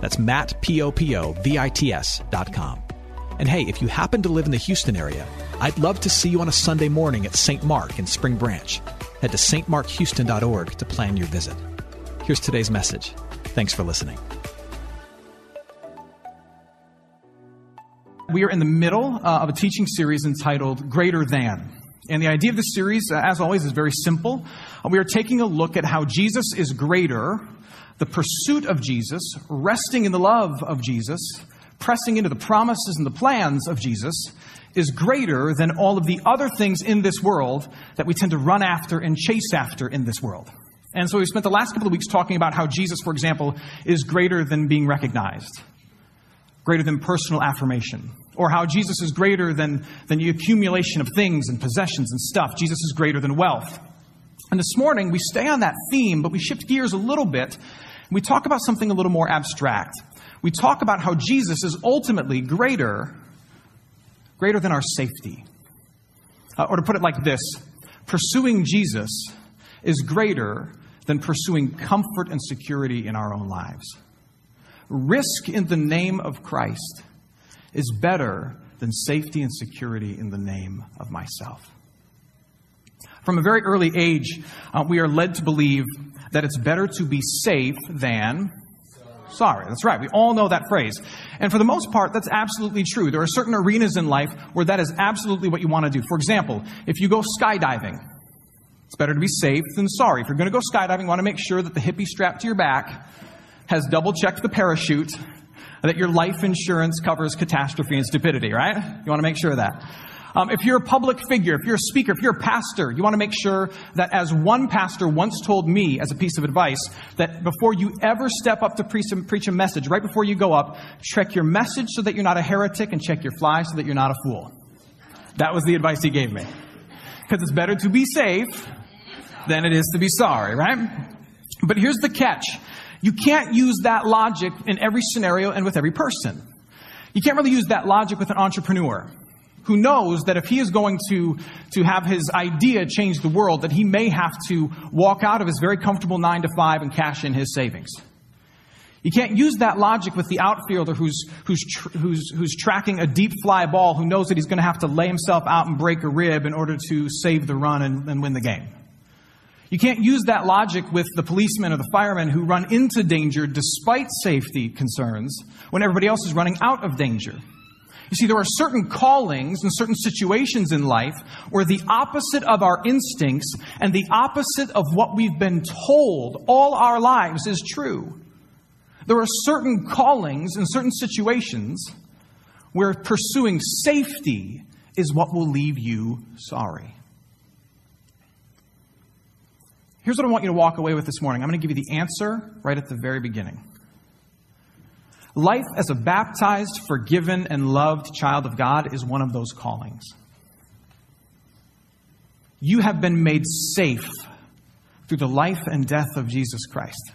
That's Matt, P-O-P-O-V-I-T-S dot com. And hey, if you happen to live in the Houston area, I'd love to see you on a Sunday morning at St. Mark in Spring Branch. Head to stmarkhouston.org to plan your visit. Here's today's message. Thanks for listening. We are in the middle uh, of a teaching series entitled Greater Than. And the idea of this series, uh, as always, is very simple. Uh, we are taking a look at how Jesus is greater, the pursuit of Jesus, resting in the love of Jesus, pressing into the promises and the plans of Jesus, is greater than all of the other things in this world that we tend to run after and chase after in this world. And so we spent the last couple of weeks talking about how Jesus, for example, is greater than being recognized, greater than personal affirmation, or how Jesus is greater than, than the accumulation of things and possessions and stuff. Jesus is greater than wealth. And this morning, we stay on that theme, but we shift gears a little bit. We talk about something a little more abstract. We talk about how Jesus is ultimately greater, greater than our safety. Uh, or to put it like this pursuing Jesus is greater than pursuing comfort and security in our own lives. Risk in the name of Christ is better than safety and security in the name of myself. From a very early age, uh, we are led to believe that it's better to be safe than sorry. That's right. We all know that phrase. And for the most part, that's absolutely true. There are certain arenas in life where that is absolutely what you want to do. For example, if you go skydiving, it's better to be safe than sorry. If you're going to go skydiving, you want to make sure that the hippie strapped to your back has double checked the parachute that your life insurance covers catastrophe and stupidity, right? You want to make sure of that. Um, if you're a public figure, if you're a speaker, if you're a pastor, you want to make sure that, as one pastor once told me as a piece of advice, that before you ever step up to preach a, preach a message, right before you go up, check your message so that you're not a heretic and check your fly so that you're not a fool. That was the advice he gave me. Because it's better to be safe than it is to be sorry, right? But here's the catch you can't use that logic in every scenario and with every person. You can't really use that logic with an entrepreneur who knows that if he is going to, to have his idea change the world, that he may have to walk out of his very comfortable nine to five and cash in his savings. You can't use that logic with the outfielder who's, who's, tr- who's, who's tracking a deep fly ball who knows that he's going to have to lay himself out and break a rib in order to save the run and, and win the game. You can't use that logic with the policemen or the firemen who run into danger despite safety concerns when everybody else is running out of danger. You see, there are certain callings and certain situations in life where the opposite of our instincts and the opposite of what we've been told all our lives is true. There are certain callings and certain situations where pursuing safety is what will leave you sorry. Here's what I want you to walk away with this morning. I'm going to give you the answer right at the very beginning. Life as a baptized, forgiven, and loved child of God is one of those callings. You have been made safe through the life and death of Jesus Christ,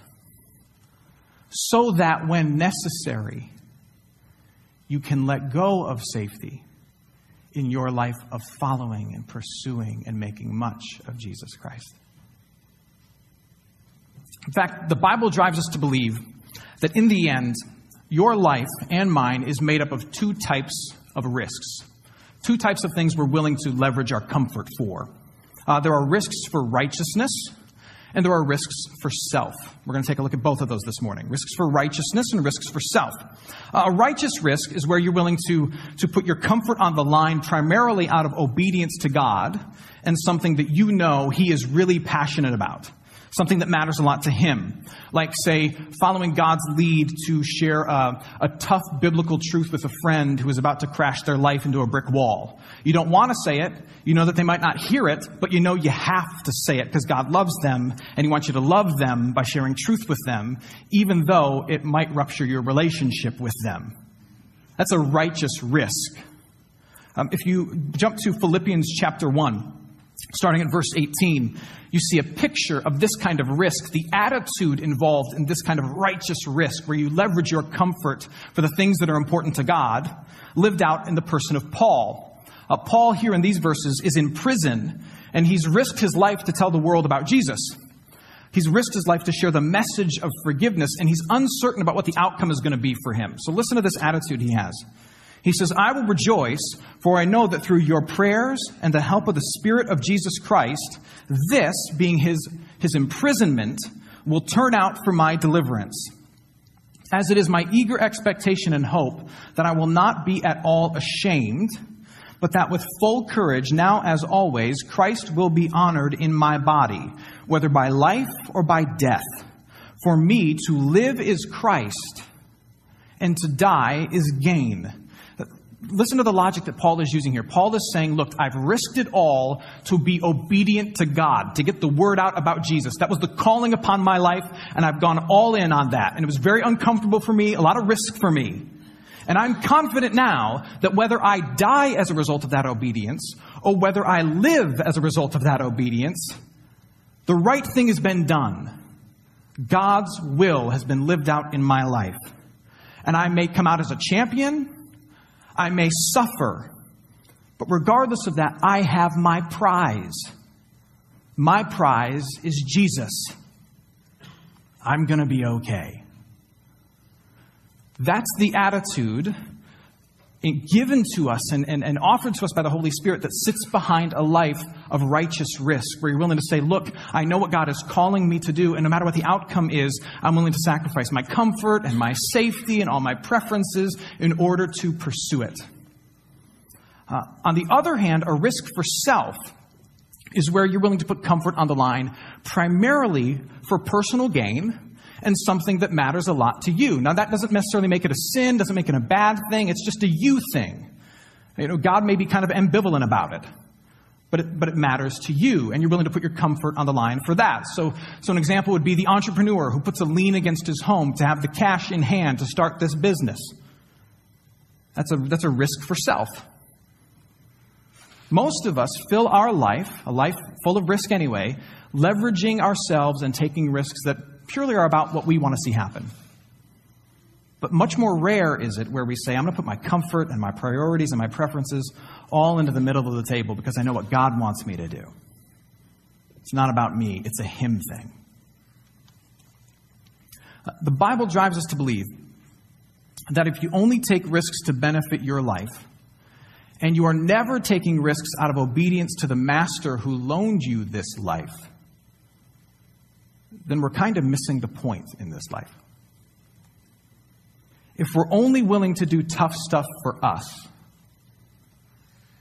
so that when necessary, you can let go of safety in your life of following and pursuing and making much of Jesus Christ. In fact, the Bible drives us to believe that in the end, your life and mine is made up of two types of risks. Two types of things we're willing to leverage our comfort for. Uh, there are risks for righteousness, and there are risks for self. We're going to take a look at both of those this morning risks for righteousness and risks for self. Uh, a righteous risk is where you're willing to, to put your comfort on the line primarily out of obedience to God and something that you know He is really passionate about something that matters a lot to him. Like, say, following God's lead to share a, a, tough biblical truth with a friend who is about to crash their life into a brick wall. You don't want to say it. You know that they might not hear it, but you know you have to say it because God loves them and He wants you to love them by sharing truth with them, even though it might rupture your relationship with them. That's a righteous risk. Um, if you jump to Philippians chapter 1, starting at verse 18, you see a picture of this kind of risk, the attitude involved in this kind of righteous risk, where you leverage your comfort for the things that are important to God, lived out in the person of Paul. Uh, Paul, here in these verses, is in prison, and he's risked his life to tell the world about Jesus. He's risked his life to share the message of forgiveness, and he's uncertain about what the outcome is going to be for him. So listen to this attitude he has. He says, I will rejoice, for I know that through your prayers and the help of the Spirit of Jesus Christ, this, being his, his imprisonment, will turn out for my deliverance. As it is my eager expectation and hope that I will not be at all ashamed, but that with full courage, now as always, Christ will be honored in my body, whether by life or by death. For me, to live is Christ, and to die is gain listen to the logic that Paul is using here. Paul is saying, look, I've risked it all to be obedient to God, to get the word out about Jesus. That was the calling upon my life, and I've gone all in on that. And it was very uncomfortable for me, a lot of risk for me. And I'm confident now that whether I die as a result of that obedience, or whether I live as a result of that obedience, the right thing has been done. God's will has been lived out in my life. And I may come out as a champion, I may suffer, but regardless of that, I have my prize. My prize is Jesus. I'm going to be okay. That's the attitude given to us and, and, and offered to us by the Holy Spirit that sits behind a life of righteous risk, where you're willing to say, Look, I know what God is calling me to do, and no matter what the outcome is, I'm willing to sacrifice my comfort and my safety and all my preferences in order to pursue it. Uh, on the other hand, a risk for self is where you're willing to put comfort on the line primarily for personal gain and something that matters a lot to you. Now, that doesn't necessarily make it a sin, doesn't make it a bad thing. It's just a you thing. You know, God may be kind of ambivalent about it, but it, but it matters to you, and you're willing to put your comfort on the line for that. So, so an example would be the entrepreneur who puts a lien against his home to have the cash in hand to start this business. That's a, that's a risk for self. Most of us fill our life, a life full of risk anyway, leveraging ourselves and taking risks that purely are about what we want to see happen. But much more rare is it where we say, I'm going to put my comfort and my priorities and my preferences all into the middle of the table because I know what God wants me to do. It's not about me, it's a Him thing. The Bible drives us to believe that if you only take risks to benefit your life, and you are never taking risks out of obedience to the Master who loaned you this life, then we're kind of missing the point in this life. If we're only willing to do tough stuff for us,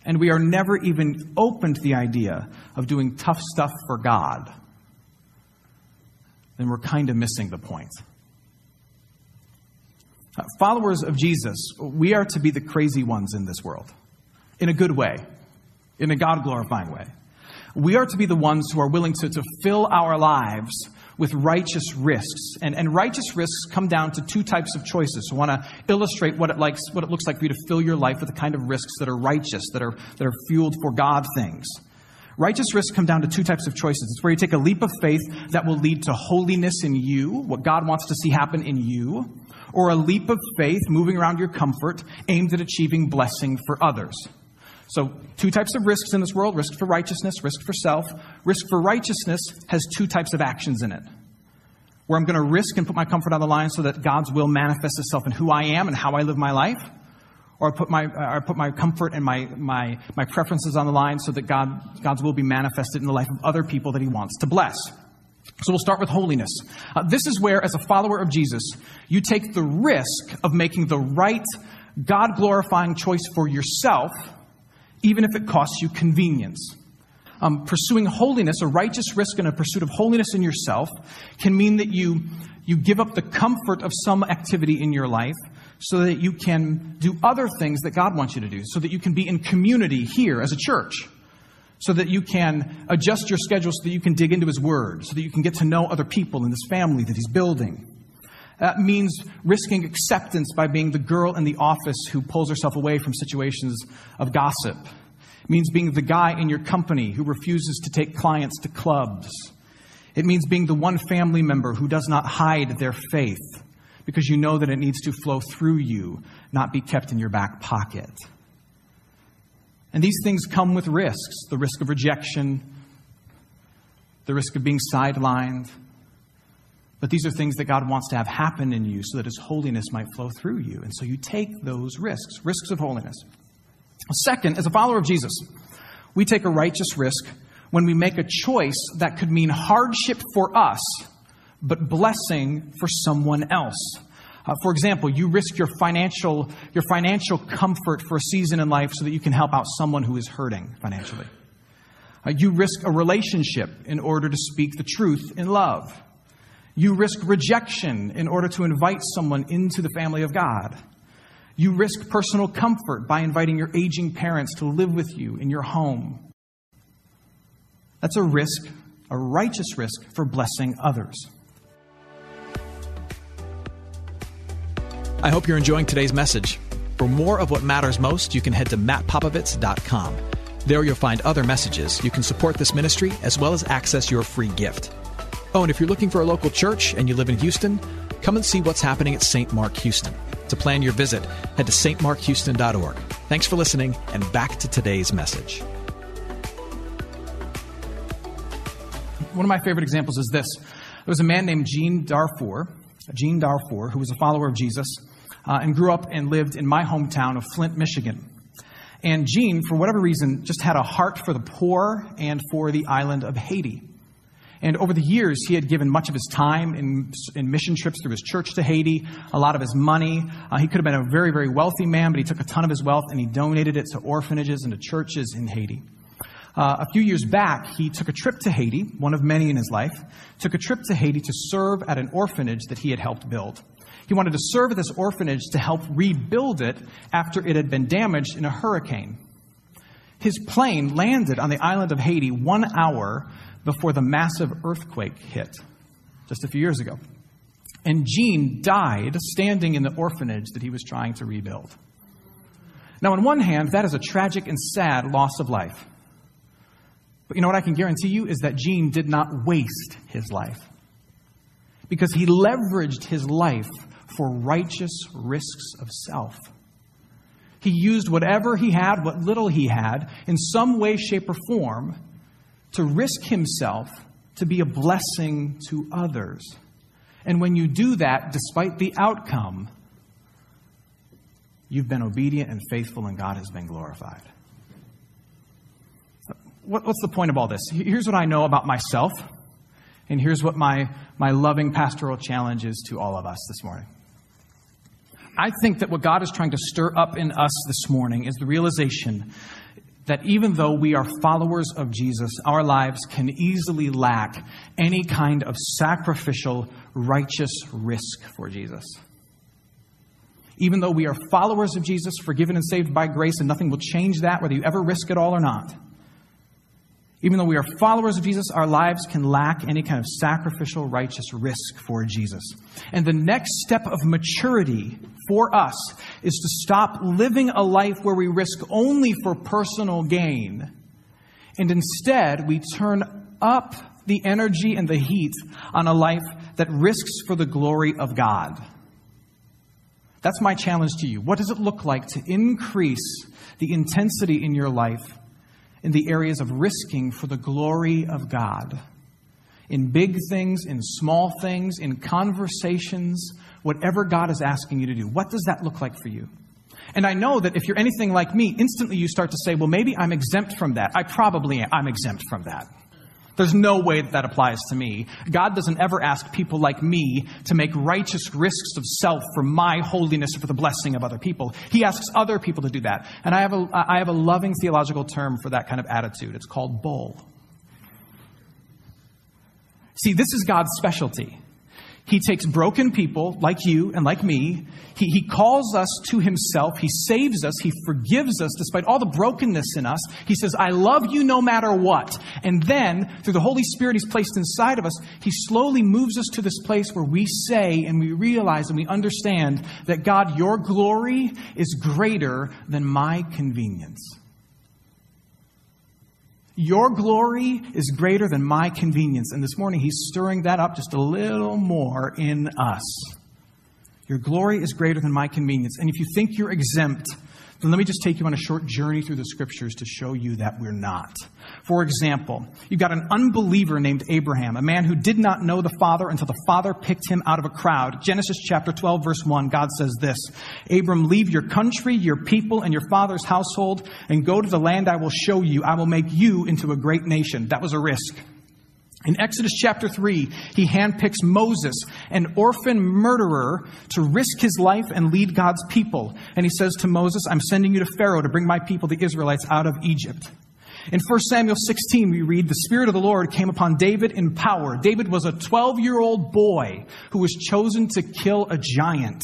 and we are never even open to the idea of doing tough stuff for God, then we're kind of missing the point. Uh, followers of Jesus, we are to be the crazy ones in this world, in a good way, in a God glorifying way. We are to be the ones who are willing to, to fill our lives with righteous risks. And, and righteous risks come down to two types of choices. So I want to illustrate what it, likes, what it looks like for you to fill your life with the kind of risks that are righteous, that are, that are fueled for God things. Righteous risks come down to two types of choices. It's where you take a leap of faith that will lead to holiness in you, what God wants to see happen in you, or a leap of faith moving around your comfort aimed at achieving blessing for others. So, two types of risks in this world risk for righteousness, risk for self. Risk for righteousness has two types of actions in it. Where I'm going to risk and put my comfort on the line so that God's will manifests itself in who I am and how I live my life. Or I put my, I put my comfort and my, my, my preferences on the line so that God, God's will be manifested in the life of other people that He wants to bless. So we'll start with holiness. Uh, this is where, as a follower of Jesus, you take the risk of making the right, God glorifying choice for yourself even if it costs you convenience. Um, pursuing holiness, a righteous risk in a pursuit of holiness in yourself, can mean that you, you give up the comfort of some activity in your life so that you can do other things that God wants you to do, so that you can be in community here as a church, so that you can adjust your schedule so that you can dig into His Word, so that you can get to know other people in this family that He's building. That means risking acceptance by being the girl in the office who pulls herself away from situations of gossip. It means being the guy in your company who refuses to take clients to clubs. It means being the one family member who does not hide their faith because you know that it needs to flow through you, not be kept in your back pocket. And these things come with risks the risk of rejection, the risk of being sidelined. But these are things that God wants to have happen in you so that His holiness might flow through you. And so you take those risks, risks of holiness. Second, as a follower of Jesus, we take a righteous risk when we make a choice that could mean hardship for us but blessing for someone else. Uh, for example, you risk your financial, your financial comfort for a season in life so that you can help out someone who is hurting financially. Uh, you risk a relationship in order to speak the truth in love. You risk rejection in order to invite someone into the family of God. You risk personal comfort by inviting your aging parents to live with you in your home. That's a risk, a righteous risk for blessing others. I hope you're enjoying today's message. For more of what matters most, you can head to mattpopovits.com. There you'll find other messages. You can support this ministry as well as access your free gift. Oh, and if you're looking for a local church and you live in Houston, come and see what's happening at St. Mark Houston. To plan your visit, head to stmarkhouston.org. Thanks for listening, and back to today's message. One of my favorite examples is this. There was a man named Gene Darfour, Gene Darfour, who was a follower of Jesus uh, and grew up and lived in my hometown of Flint, Michigan. And Gene, for whatever reason, just had a heart for the poor and for the island of Haiti. And over the years, he had given much of his time in, in mission trips through his church to Haiti, a lot of his money. Uh, he could have been a very, very wealthy man, but he took a ton of his wealth and he donated it to orphanages and to churches in Haiti. Uh, a few years back, he took a trip to Haiti, one of many in his life, took a trip to Haiti to serve at an orphanage that he had helped build. He wanted to serve at this orphanage to help rebuild it after it had been damaged in a hurricane. His plane landed on the island of Haiti one hour before the massive earthquake hit just a few years ago. And Gene died standing in the orphanage that he was trying to rebuild. Now, on one hand, that is a tragic and sad loss of life. But you know what I can guarantee you is that Gene did not waste his life because he leveraged his life for righteous risks of self. He used whatever he had, what little he had, in some way, shape, or form to risk himself to be a blessing to others. And when you do that, despite the outcome, you've been obedient and faithful, and God has been glorified. What's the point of all this? Here's what I know about myself, and here's what my, my loving pastoral challenge is to all of us this morning. I think that what God is trying to stir up in us this morning is the realization that even though we are followers of Jesus, our lives can easily lack any kind of sacrificial, righteous risk for Jesus. Even though we are followers of Jesus, forgiven and saved by grace, and nothing will change that, whether you ever risk it all or not. Even though we are followers of Jesus, our lives can lack any kind of sacrificial, righteous risk for Jesus. And the next step of maturity for us is to stop living a life where we risk only for personal gain. And instead, we turn up the energy and the heat on a life that risks for the glory of God. That's my challenge to you. What does it look like to increase the intensity in your life in the areas of risking for the glory of God. In big things, in small things, in conversations, whatever God is asking you to do. What does that look like for you? And I know that if you're anything like me, instantly you start to say, well, maybe I'm exempt from that. I probably am. I'm exempt from that. There's no way that that applies to me. God doesn't ever ask people like me to make righteous risks of self for my holiness or for the blessing of other people. He asks other people to do that. And I have a, I have a loving theological term for that kind of attitude. It's called bull. See, this is God's specialty. He takes broken people like you and like me. He, he calls us to himself. He saves us. He forgives us despite all the brokenness in us. He says, I love you no matter what. And then, through the Holy Spirit He's placed inside of us, He slowly moves us to this place where we say and we realize and we understand that God, your glory is greater than my convenience. Your glory is greater than my convenience. And this morning, he's stirring that up just a little more in us. Your glory is greater than my convenience. And if you think you're exempt, then let me just take you on a short journey through the scriptures to show you that we're not. For example, you've got an unbeliever named Abraham, a man who did not know the Father until the Father picked him out of a crowd. Genesis chapter 12, verse 1, God says this Abram, leave your country, your people, and your father's household, and go to the land I will show you. I will make you into a great nation. That was a risk. In Exodus chapter 3, he handpicks Moses, an orphan murderer, to risk his life and lead God's people. And he says to Moses, I'm sending you to Pharaoh to bring my people, the Israelites, out of Egypt. In 1 Samuel 16, we read, The Spirit of the Lord came upon David in power. David was a 12 year old boy who was chosen to kill a giant.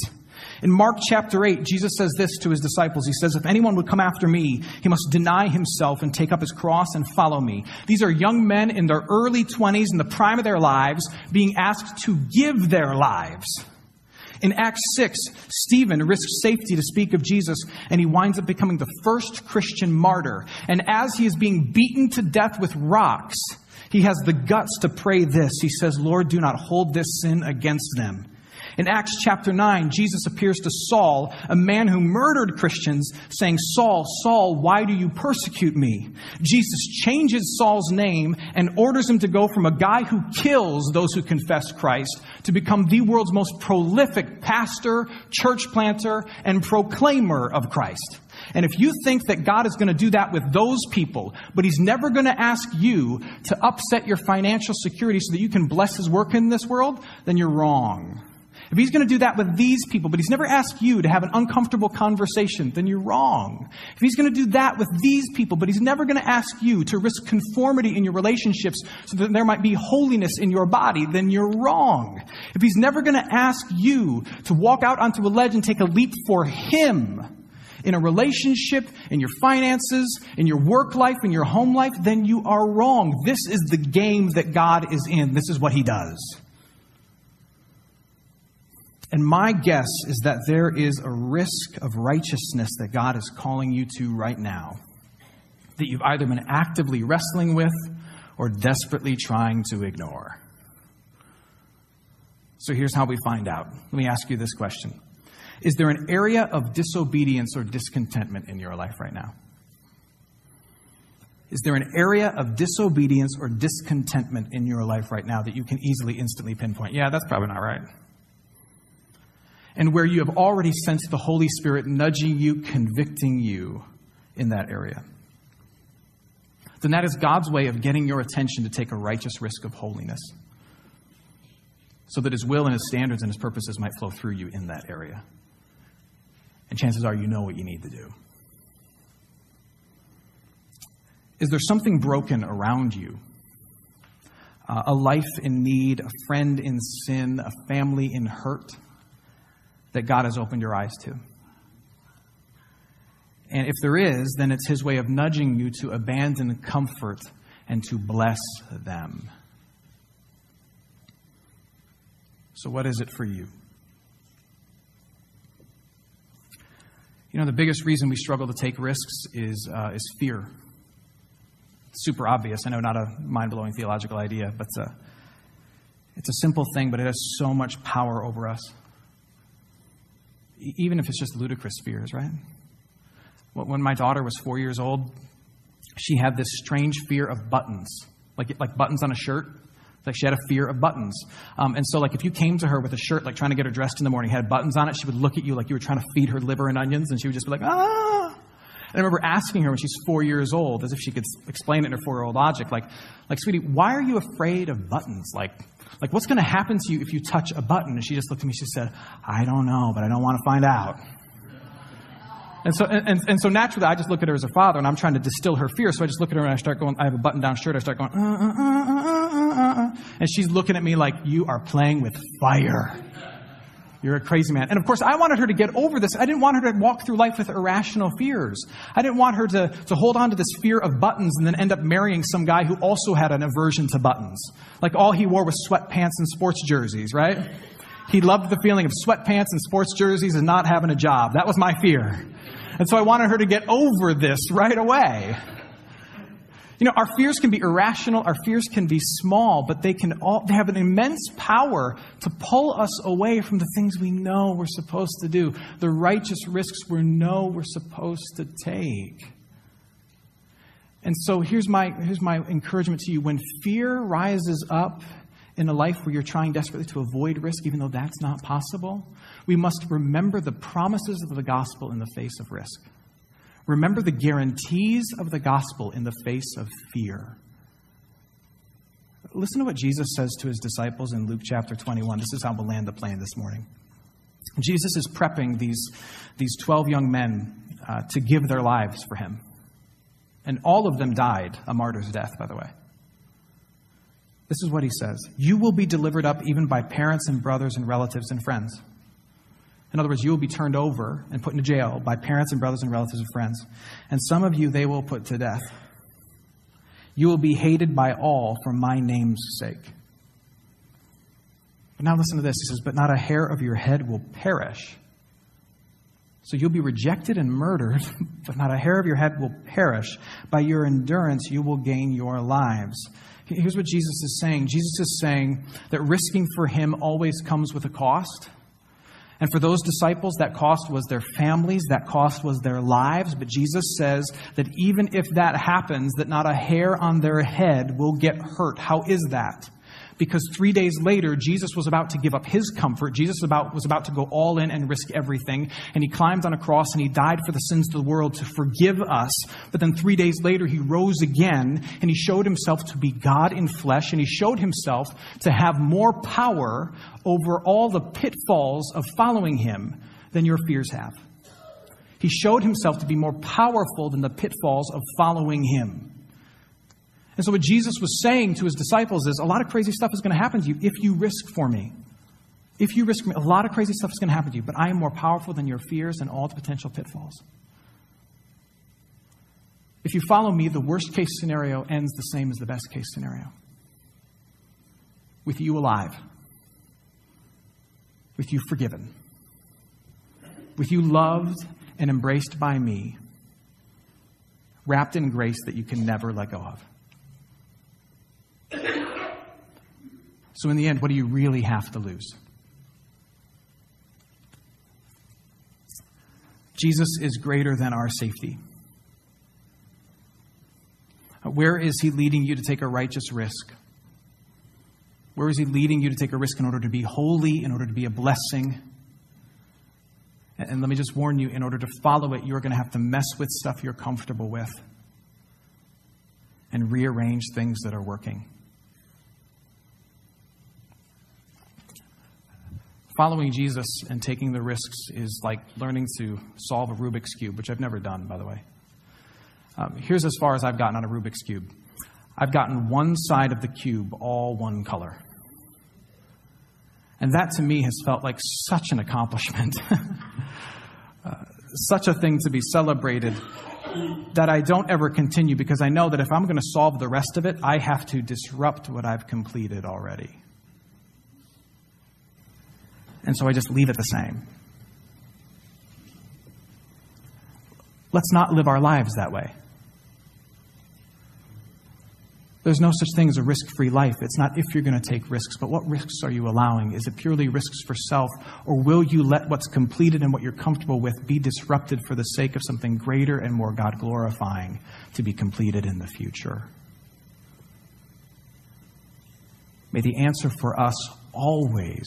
In Mark chapter 8, Jesus says this to his disciples. He says, If anyone would come after me, he must deny himself and take up his cross and follow me. These are young men in their early 20s, in the prime of their lives, being asked to give their lives. In Acts 6, Stephen risks safety to speak of Jesus, and he winds up becoming the first Christian martyr. And as he is being beaten to death with rocks, he has the guts to pray this. He says, Lord, do not hold this sin against them. In Acts chapter 9, Jesus appears to Saul, a man who murdered Christians, saying, Saul, Saul, why do you persecute me? Jesus changes Saul's name and orders him to go from a guy who kills those who confess Christ to become the world's most prolific pastor, church planter, and proclaimer of Christ. And if you think that God is going to do that with those people, but He's never going to ask you to upset your financial security so that you can bless His work in this world, then you're wrong. If he's going to do that with these people, but he's never asked you to have an uncomfortable conversation, then you're wrong. If he's going to do that with these people, but he's never going to ask you to risk conformity in your relationships so that there might be holiness in your body, then you're wrong. If he's never going to ask you to walk out onto a ledge and take a leap for him, in a relationship, in your finances, in your work life, in your home life, then you are wrong. This is the game that God is in. This is what He does. And my guess is that there is a risk of righteousness that God is calling you to right now that you've either been actively wrestling with or desperately trying to ignore. So here's how we find out. Let me ask you this question Is there an area of disobedience or discontentment in your life right now? Is there an area of disobedience or discontentment in your life right now that you can easily, instantly pinpoint? Yeah, that's probably not right and where you have already sensed the Holy Spirit nudging you, convicting you in that area. Then that is God's way of getting your attention to take a righteous risk of holiness so that His will and His standards and His purposes might flow through you in that area. And chances are you know what you need to do. Is there something broken around you? Uh, a life in need, a friend in sin, a family in hurt? That God has opened your eyes to? And if there is, then it's His way of nudging you to abandon comfort and to bless them. So, what is it for you? You know, the biggest reason we struggle to take risks is, uh, is fear. Super obvious. I know, not a mind blowing theological idea, but uh, it's a simple thing, but it has so much power over us even if it's just ludicrous fears, right? When my daughter was four years old, she had this strange fear of buttons, like, like buttons on a shirt. Like she had a fear of buttons. Um, and so, like, if you came to her with a shirt, like trying to get her dressed in the morning, had buttons on it, she would look at you like you were trying to feed her liver and onions, and she would just be like, ah. And I remember asking her when she's four years old, as if she could explain it in her four year old logic, like, like, sweetie, why are you afraid of buttons? Like, like, what's going to happen to you if you touch a button? And she just looked at me. She said, I don't know, but I don't want to find out. And so, and, and so naturally, I just look at her as a father, and I'm trying to distill her fear. So I just look at her and I start going, I have a button down shirt. I start going, uh, uh, uh, And she's looking at me like, You are playing with fire. You're a crazy man. And of course, I wanted her to get over this. I didn't want her to walk through life with irrational fears. I didn't want her to, to hold on to this fear of buttons and then end up marrying some guy who also had an aversion to buttons. Like all he wore was sweatpants and sports jerseys, right? He loved the feeling of sweatpants and sports jerseys and not having a job. That was my fear. And so I wanted her to get over this right away. You know, our fears can be irrational, our fears can be small, but they can all they have an immense power to pull us away from the things we know we're supposed to do, the righteous risks we know we're supposed to take. And so here's my here's my encouragement to you when fear rises up in a life where you're trying desperately to avoid risk even though that's not possible, we must remember the promises of the gospel in the face of risk. Remember the guarantees of the gospel in the face of fear. Listen to what Jesus says to his disciples in Luke chapter 21. This is how we'll land the plane this morning. Jesus is prepping these, these 12 young men uh, to give their lives for him. And all of them died a martyr's death, by the way. This is what he says You will be delivered up even by parents and brothers and relatives and friends. In other words, you will be turned over and put into jail by parents and brothers and relatives and friends. And some of you they will put to death. You will be hated by all for my name's sake. But now listen to this. He says, But not a hair of your head will perish. So you'll be rejected and murdered, but not a hair of your head will perish. By your endurance, you will gain your lives. Here's what Jesus is saying Jesus is saying that risking for him always comes with a cost. And for those disciples, that cost was their families, that cost was their lives. But Jesus says that even if that happens, that not a hair on their head will get hurt. How is that? Because three days later, Jesus was about to give up his comfort. Jesus about, was about to go all in and risk everything. And he climbed on a cross and he died for the sins of the world to forgive us. But then three days later, he rose again and he showed himself to be God in flesh and he showed himself to have more power over all the pitfalls of following him than your fears have. He showed himself to be more powerful than the pitfalls of following him. And so, what Jesus was saying to his disciples is a lot of crazy stuff is going to happen to you if you risk for me. If you risk me, a lot of crazy stuff is going to happen to you, but I am more powerful than your fears and all the potential pitfalls. If you follow me, the worst case scenario ends the same as the best case scenario with you alive, with you forgiven, with you loved and embraced by me, wrapped in grace that you can never let go of. So, in the end, what do you really have to lose? Jesus is greater than our safety. Where is he leading you to take a righteous risk? Where is he leading you to take a risk in order to be holy, in order to be a blessing? And let me just warn you in order to follow it, you're going to have to mess with stuff you're comfortable with and rearrange things that are working. Following Jesus and taking the risks is like learning to solve a Rubik's Cube, which I've never done, by the way. Um, here's as far as I've gotten on a Rubik's Cube I've gotten one side of the cube all one color. And that to me has felt like such an accomplishment, uh, such a thing to be celebrated that I don't ever continue because I know that if I'm going to solve the rest of it, I have to disrupt what I've completed already. And so I just leave it the same. Let's not live our lives that way. There's no such thing as a risk free life. It's not if you're going to take risks, but what risks are you allowing? Is it purely risks for self, or will you let what's completed and what you're comfortable with be disrupted for the sake of something greater and more God glorifying to be completed in the future? May the answer for us always